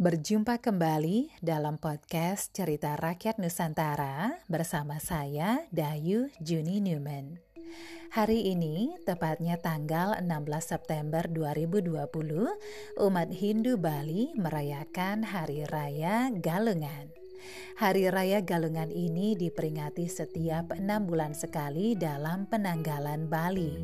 Berjumpa kembali dalam podcast Cerita Rakyat Nusantara bersama saya Dayu Juni Newman. Hari ini, tepatnya tanggal 16 September 2020, umat Hindu Bali merayakan Hari Raya Galungan. Hari Raya Galungan ini diperingati setiap enam bulan sekali dalam penanggalan Bali.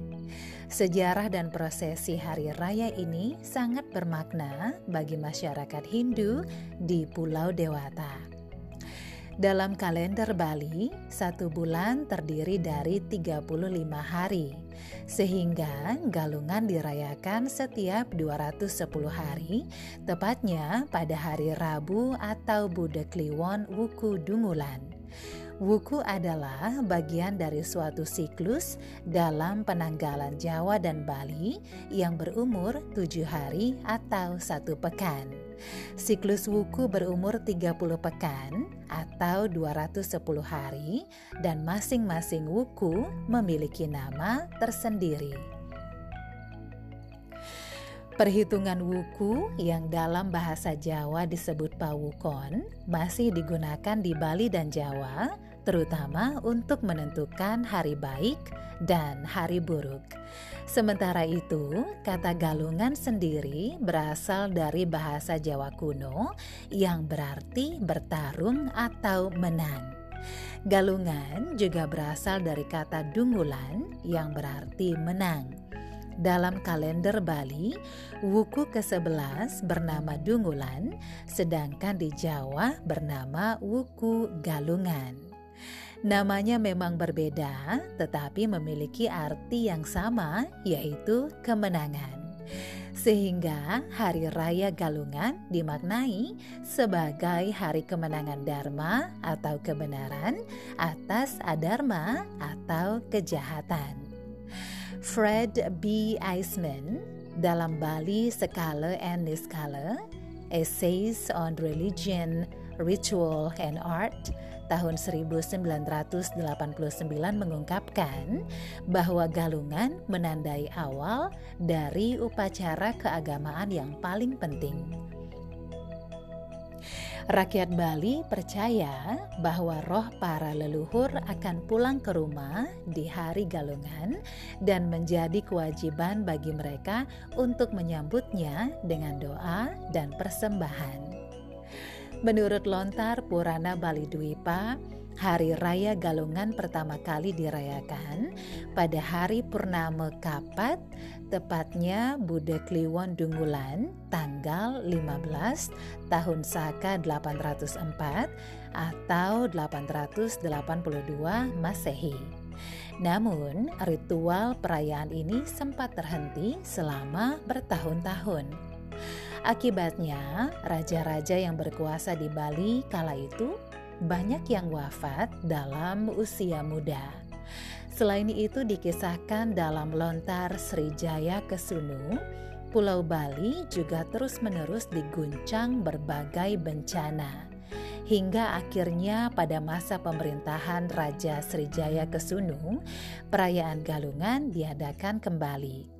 Sejarah dan prosesi Hari Raya ini sangat bermakna bagi masyarakat Hindu di Pulau Dewata. Dalam kalender Bali, satu bulan terdiri dari 35 hari, sehingga galungan dirayakan setiap 210 hari, tepatnya pada hari Rabu atau Bude Kliwon Wuku Dungulan. Wuku adalah bagian dari suatu siklus dalam penanggalan Jawa dan Bali yang berumur tujuh hari atau satu pekan. Siklus wuku berumur 30 pekan atau 210 hari dan masing-masing wuku memiliki nama tersendiri. Perhitungan wuku yang dalam bahasa Jawa disebut pawukon masih digunakan di Bali dan Jawa terutama untuk menentukan hari baik dan hari buruk. Sementara itu, kata galungan sendiri berasal dari bahasa Jawa kuno yang berarti bertarung atau menang. Galungan juga berasal dari kata dungulan yang berarti menang. Dalam kalender Bali, wuku ke-11 bernama Dungulan, sedangkan di Jawa bernama wuku Galungan. Namanya memang berbeda, tetapi memiliki arti yang sama, yaitu kemenangan. Sehingga Hari Raya Galungan dimaknai sebagai hari kemenangan Dharma atau kebenaran atas adharma atau kejahatan. Fred B. Eisman dalam Bali Skala and Niskala, Essays on Religion, Ritual and Art tahun 1989 mengungkapkan bahwa galungan menandai awal dari upacara keagamaan yang paling penting. Rakyat Bali percaya bahwa roh para leluhur akan pulang ke rumah di hari Galungan dan menjadi kewajiban bagi mereka untuk menyambutnya dengan doa dan persembahan. Menurut lontar Purana Bali Dwipa, Hari Raya Galungan pertama kali dirayakan pada hari Purnama Kapat, tepatnya Buddha Kliwon Dungulan, tanggal 15 tahun Saka 804 atau 882 Masehi. Namun, ritual perayaan ini sempat terhenti selama bertahun-tahun. Akibatnya, raja-raja yang berkuasa di Bali kala itu banyak yang wafat dalam usia muda. Selain itu dikisahkan dalam lontar Srijaya Kesunu, Pulau Bali juga terus-menerus diguncang berbagai bencana. Hingga akhirnya pada masa pemerintahan Raja Srijaya Kesunu, perayaan Galungan diadakan kembali.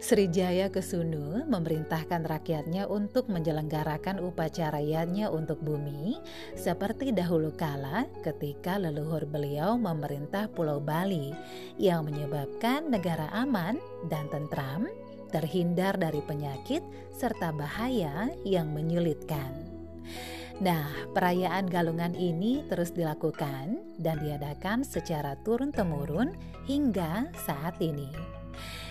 Srijaya Kesunu memerintahkan rakyatnya untuk menyelenggarakan upacaranya untuk bumi seperti dahulu kala ketika leluhur beliau memerintah Pulau Bali yang menyebabkan negara aman dan tentram, terhindar dari penyakit serta bahaya yang menyulitkan. Nah, perayaan galungan ini terus dilakukan dan diadakan secara turun-temurun hingga saat ini.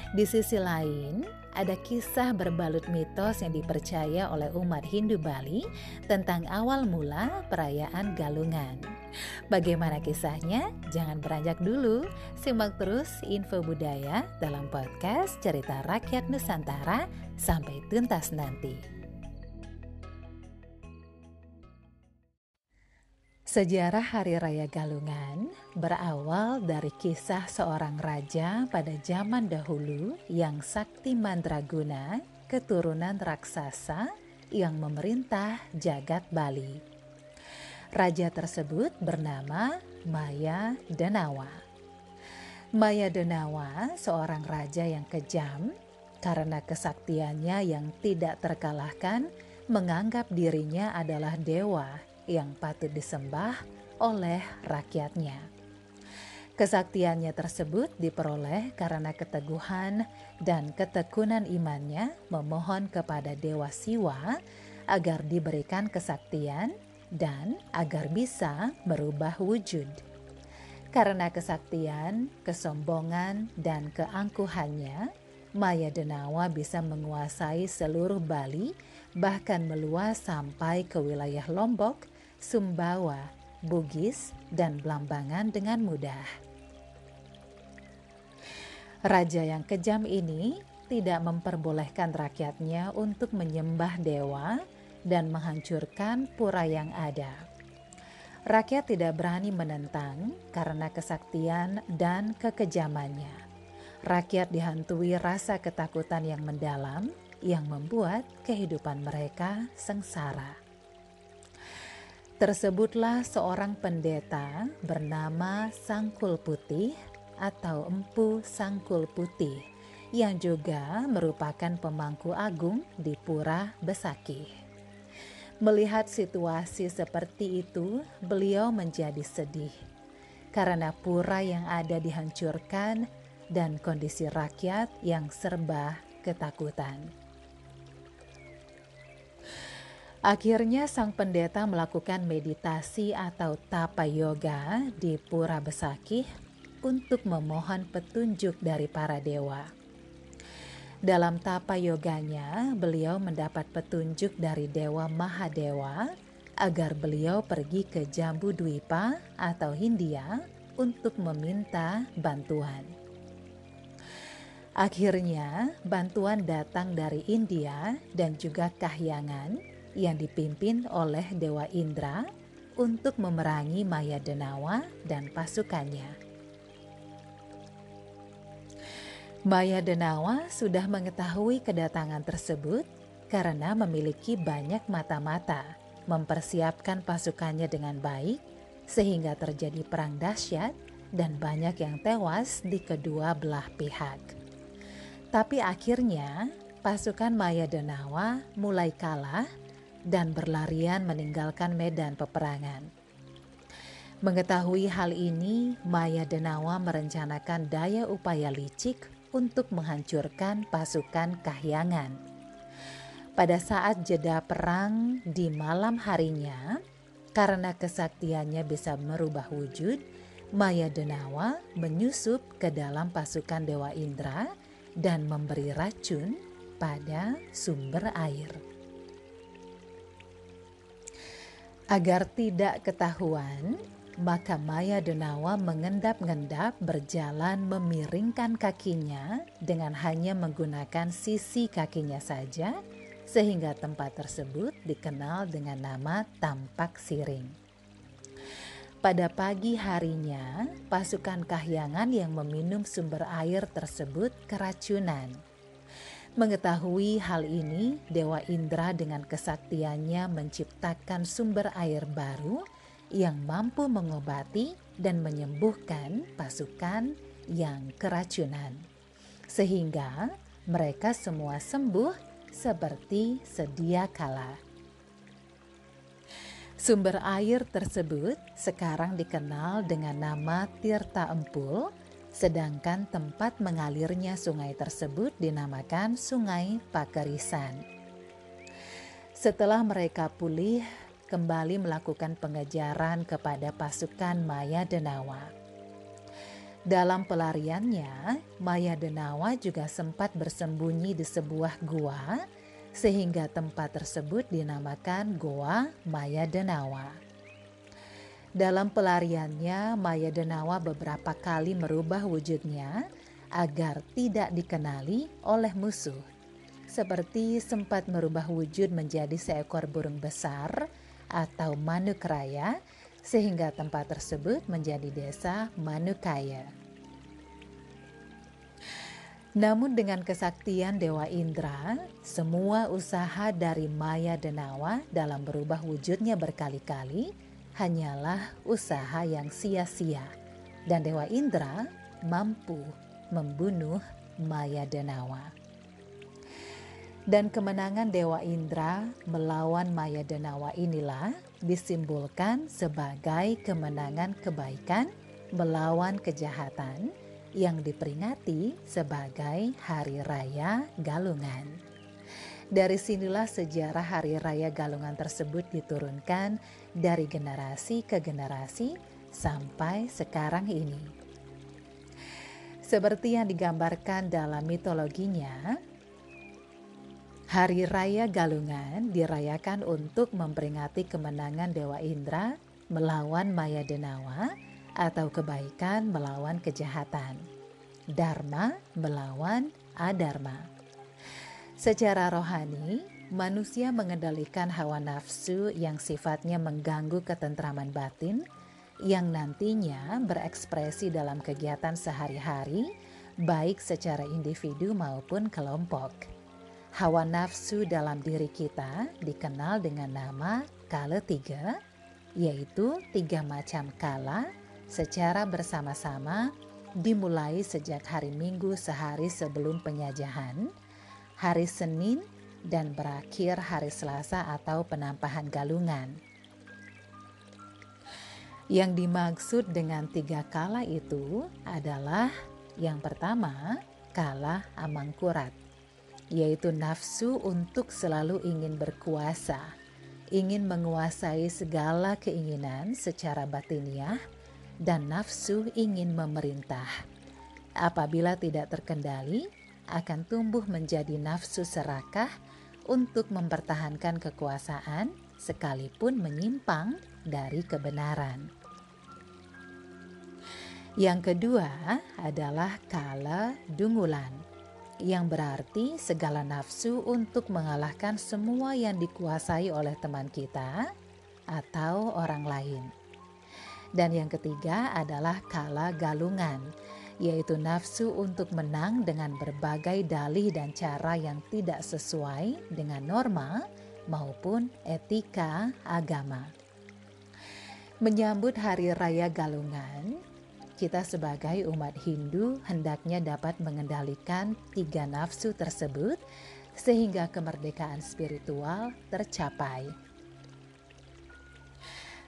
Di sisi lain, ada kisah berbalut mitos yang dipercaya oleh umat Hindu Bali tentang awal mula perayaan Galungan. Bagaimana kisahnya? Jangan beranjak dulu, simak terus info budaya dalam podcast Cerita Rakyat Nusantara sampai tuntas nanti. Sejarah Hari Raya Galungan berawal dari kisah seorang raja pada zaman dahulu yang sakti mandraguna, keturunan raksasa yang memerintah jagat Bali. Raja tersebut bernama Maya Denawa. Maya Denawa seorang raja yang kejam, karena kesaktiannya yang tidak terkalahkan, menganggap dirinya adalah dewa yang patut disembah oleh rakyatnya. Kesaktiannya tersebut diperoleh karena keteguhan dan ketekunan imannya memohon kepada Dewa Siwa agar diberikan kesaktian dan agar bisa merubah wujud. Karena kesaktian, kesombongan, dan keangkuhannya, Maya Denawa bisa menguasai seluruh Bali, bahkan meluas sampai ke wilayah Lombok, Sumbawa, Bugis, dan Blambangan dengan mudah. Raja yang kejam ini tidak memperbolehkan rakyatnya untuk menyembah dewa dan menghancurkan pura yang ada. Rakyat tidak berani menentang karena kesaktian dan kekejamannya. Rakyat dihantui rasa ketakutan yang mendalam yang membuat kehidupan mereka sengsara tersebutlah seorang pendeta bernama Sangkul Putih atau Empu Sangkul Putih yang juga merupakan pemangku agung di Pura Besaki. Melihat situasi seperti itu, beliau menjadi sedih karena pura yang ada dihancurkan dan kondisi rakyat yang serba ketakutan. Akhirnya sang pendeta melakukan meditasi atau tapa yoga di Pura Besakih untuk memohon petunjuk dari para dewa. Dalam tapa yoganya, beliau mendapat petunjuk dari Dewa Mahadewa agar beliau pergi ke Jambu Dwipa atau Hindia untuk meminta bantuan. Akhirnya, bantuan datang dari India dan juga Kahyangan yang dipimpin oleh Dewa Indra untuk memerangi Maya Denawa dan pasukannya. Maya Denawa sudah mengetahui kedatangan tersebut karena memiliki banyak mata-mata, mempersiapkan pasukannya dengan baik sehingga terjadi perang dahsyat dan banyak yang tewas di kedua belah pihak. Tapi akhirnya pasukan Maya Denawa mulai kalah dan berlarian meninggalkan medan peperangan. Mengetahui hal ini, Maya Denawa merencanakan daya upaya licik untuk menghancurkan pasukan Kahyangan. Pada saat jeda perang di malam harinya, karena kesaktiannya bisa merubah wujud, Maya Denawa menyusup ke dalam pasukan Dewa Indra dan memberi racun pada sumber air. Agar tidak ketahuan, maka Maya Denawa mengendap-endap berjalan memiringkan kakinya dengan hanya menggunakan sisi kakinya saja sehingga tempat tersebut dikenal dengan nama Tampak Siring. Pada pagi harinya, pasukan kahyangan yang meminum sumber air tersebut keracunan. Mengetahui hal ini, Dewa Indra dengan kesaktiannya menciptakan sumber air baru yang mampu mengobati dan menyembuhkan pasukan yang keracunan, sehingga mereka semua sembuh seperti sedia kala. Sumber air tersebut sekarang dikenal dengan nama Tirta Empul sedangkan tempat mengalirnya sungai tersebut dinamakan Sungai Pakerisan. Setelah mereka pulih, kembali melakukan pengejaran kepada pasukan Maya Denawa. Dalam pelariannya, Maya Denawa juga sempat bersembunyi di sebuah gua, sehingga tempat tersebut dinamakan Goa Maya Denawa. Dalam pelariannya, Maya Denawa beberapa kali merubah wujudnya agar tidak dikenali oleh musuh. Seperti sempat merubah wujud menjadi seekor burung besar atau manukraya sehingga tempat tersebut menjadi desa Manukaya. Namun dengan kesaktian Dewa Indra, semua usaha dari Maya Denawa dalam berubah wujudnya berkali-kali hanyalah usaha yang sia-sia dan Dewa Indra mampu membunuh Maya Denawa. Dan kemenangan Dewa Indra melawan Maya Denawa inilah disimbolkan sebagai kemenangan kebaikan melawan kejahatan yang diperingati sebagai Hari Raya Galungan. Dari sinilah sejarah Hari Raya Galungan tersebut diturunkan dari generasi ke generasi sampai sekarang ini. Seperti yang digambarkan dalam mitologinya, Hari Raya Galungan dirayakan untuk memperingati kemenangan Dewa Indra melawan Maya Denawa atau kebaikan melawan kejahatan. Dharma melawan adharma. Secara rohani, manusia mengendalikan hawa nafsu yang sifatnya mengganggu ketentraman batin yang nantinya berekspresi dalam kegiatan sehari-hari baik secara individu maupun kelompok. Hawa nafsu dalam diri kita dikenal dengan nama kala tiga, yaitu tiga macam kala secara bersama-sama dimulai sejak hari Minggu sehari sebelum penyajahan, hari Senin, dan berakhir hari Selasa atau penampahan galungan. Yang dimaksud dengan tiga kala itu adalah yang pertama, kala amangkurat yaitu nafsu untuk selalu ingin berkuasa, ingin menguasai segala keinginan secara batiniah, dan nafsu ingin memerintah. Apabila tidak terkendali, akan tumbuh menjadi nafsu serakah untuk mempertahankan kekuasaan, sekalipun menyimpang dari kebenaran. Yang kedua adalah kala dungulan yang berarti segala nafsu untuk mengalahkan semua yang dikuasai oleh teman kita atau orang lain. Dan yang ketiga adalah kala galungan, yaitu nafsu untuk menang dengan berbagai dalih dan cara yang tidak sesuai dengan norma maupun etika agama. Menyambut Hari Raya Galungan, kita sebagai umat Hindu hendaknya dapat mengendalikan tiga nafsu tersebut sehingga kemerdekaan spiritual tercapai.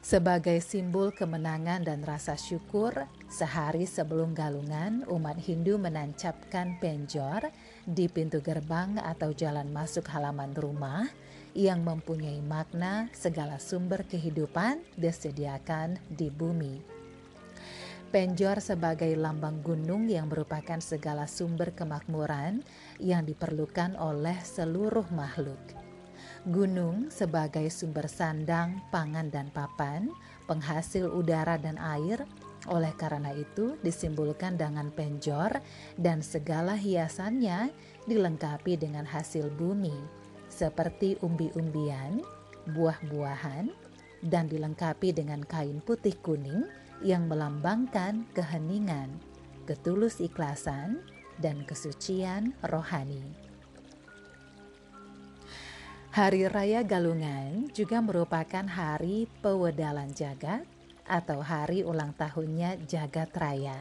Sebagai simbol kemenangan dan rasa syukur, sehari sebelum galungan, umat Hindu menancapkan penjor di pintu gerbang atau jalan masuk halaman rumah yang mempunyai makna segala sumber kehidupan disediakan di bumi. Penjor sebagai lambang gunung yang merupakan segala sumber kemakmuran yang diperlukan oleh seluruh makhluk. Gunung sebagai sumber sandang, pangan, dan papan, penghasil udara dan air, oleh karena itu disimbolkan dengan penjor dan segala hiasannya dilengkapi dengan hasil bumi seperti umbi-umbian, buah-buahan, dan dilengkapi dengan kain putih kuning yang melambangkan keheningan, ketulus ikhlasan, dan kesucian rohani. Hari Raya Galungan juga merupakan hari pewedalan jagat atau hari ulang tahunnya jagat raya.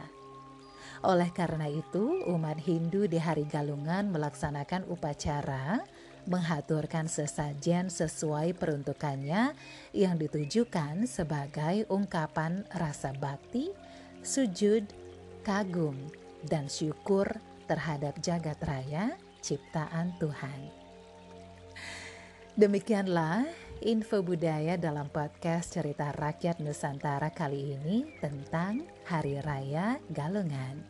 Oleh karena itu, umat Hindu di hari Galungan melaksanakan upacara menghaturkan sesajen sesuai peruntukannya yang ditujukan sebagai ungkapan rasa bakti, sujud, kagum, dan syukur terhadap jagat raya ciptaan Tuhan. Demikianlah info budaya dalam podcast cerita rakyat Nusantara kali ini tentang Hari Raya Galungan.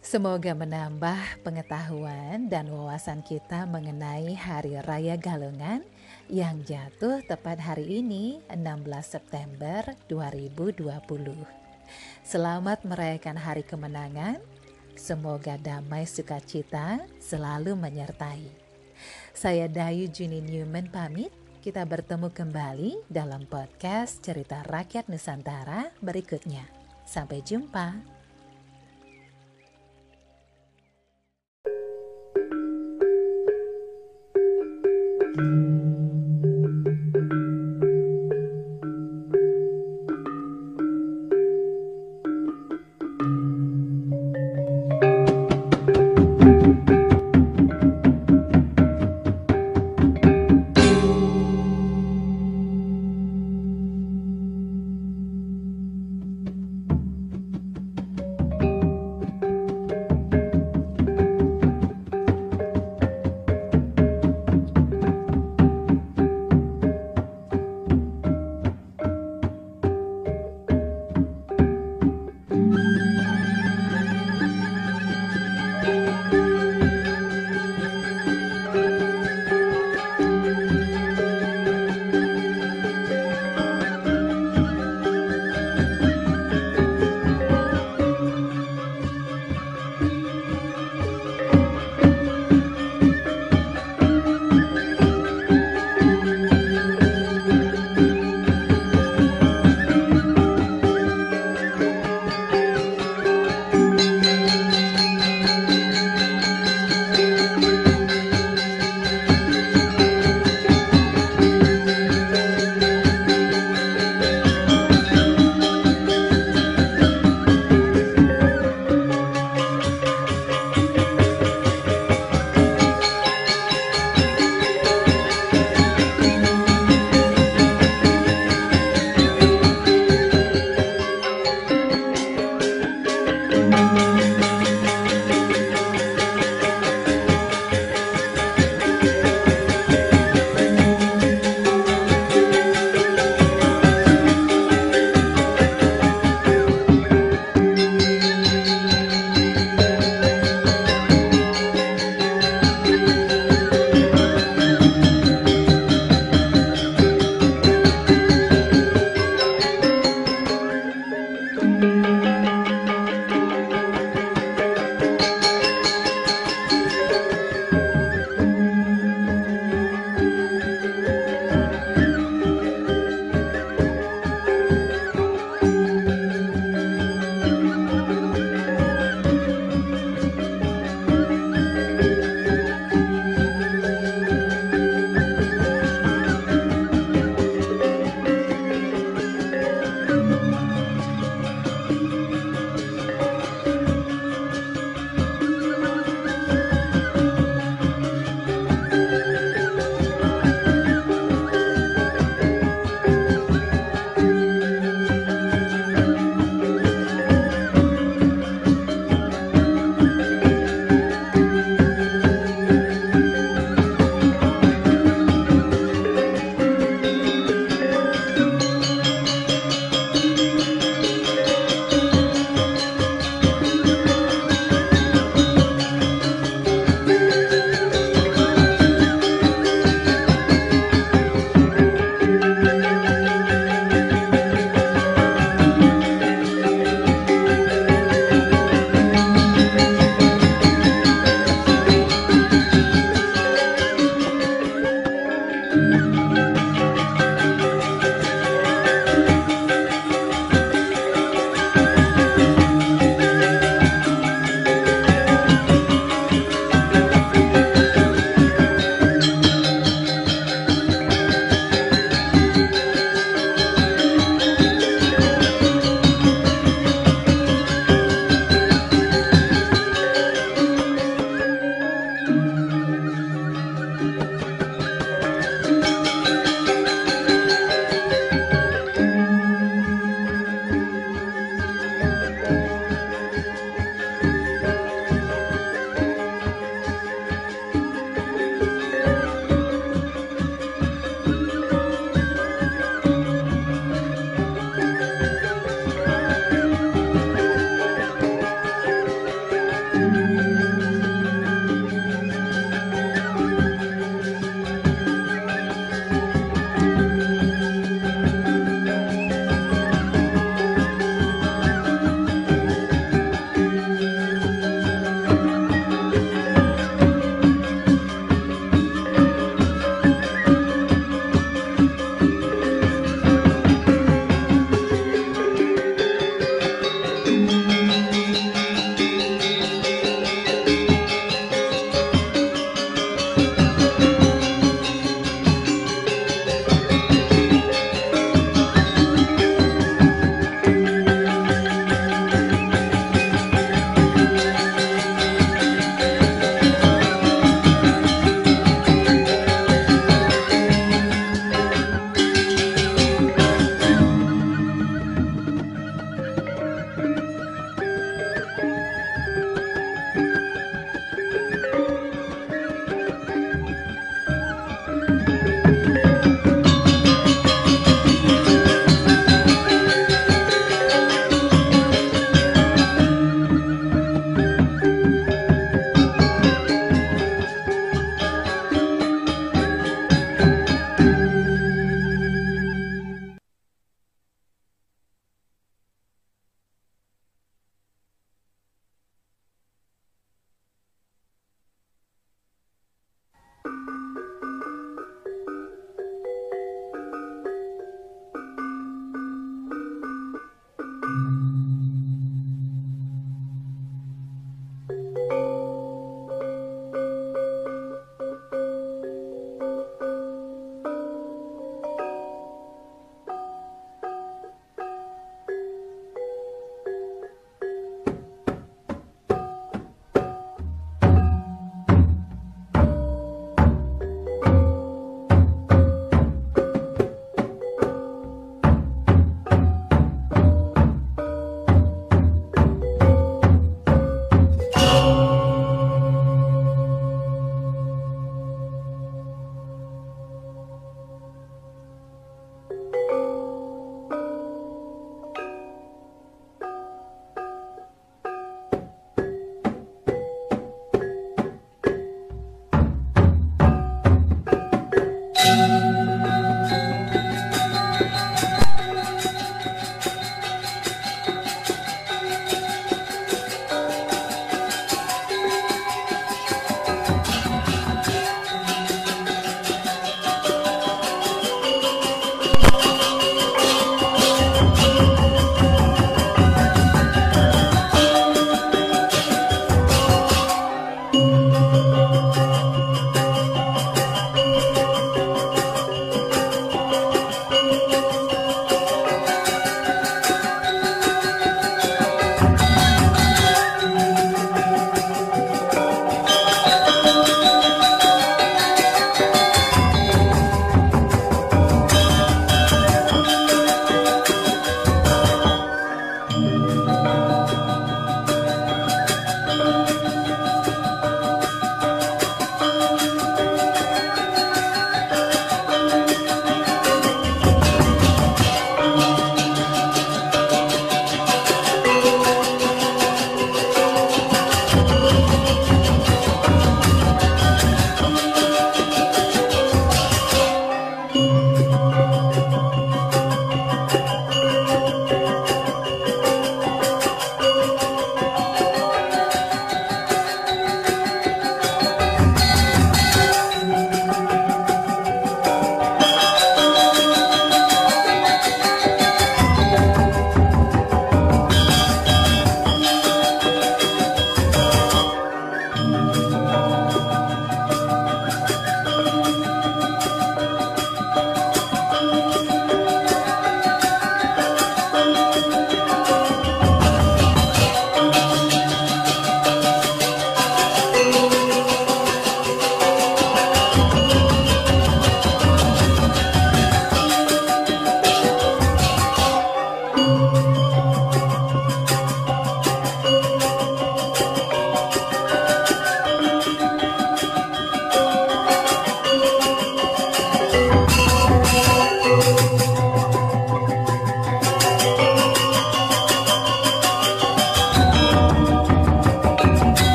Semoga menambah pengetahuan dan wawasan kita mengenai Hari Raya Galungan yang jatuh tepat hari ini 16 September 2020. Selamat merayakan hari kemenangan. Semoga damai sukacita selalu menyertai. Saya Dayu Juni Newman pamit. Kita bertemu kembali dalam podcast Cerita Rakyat Nusantara berikutnya. Sampai jumpa.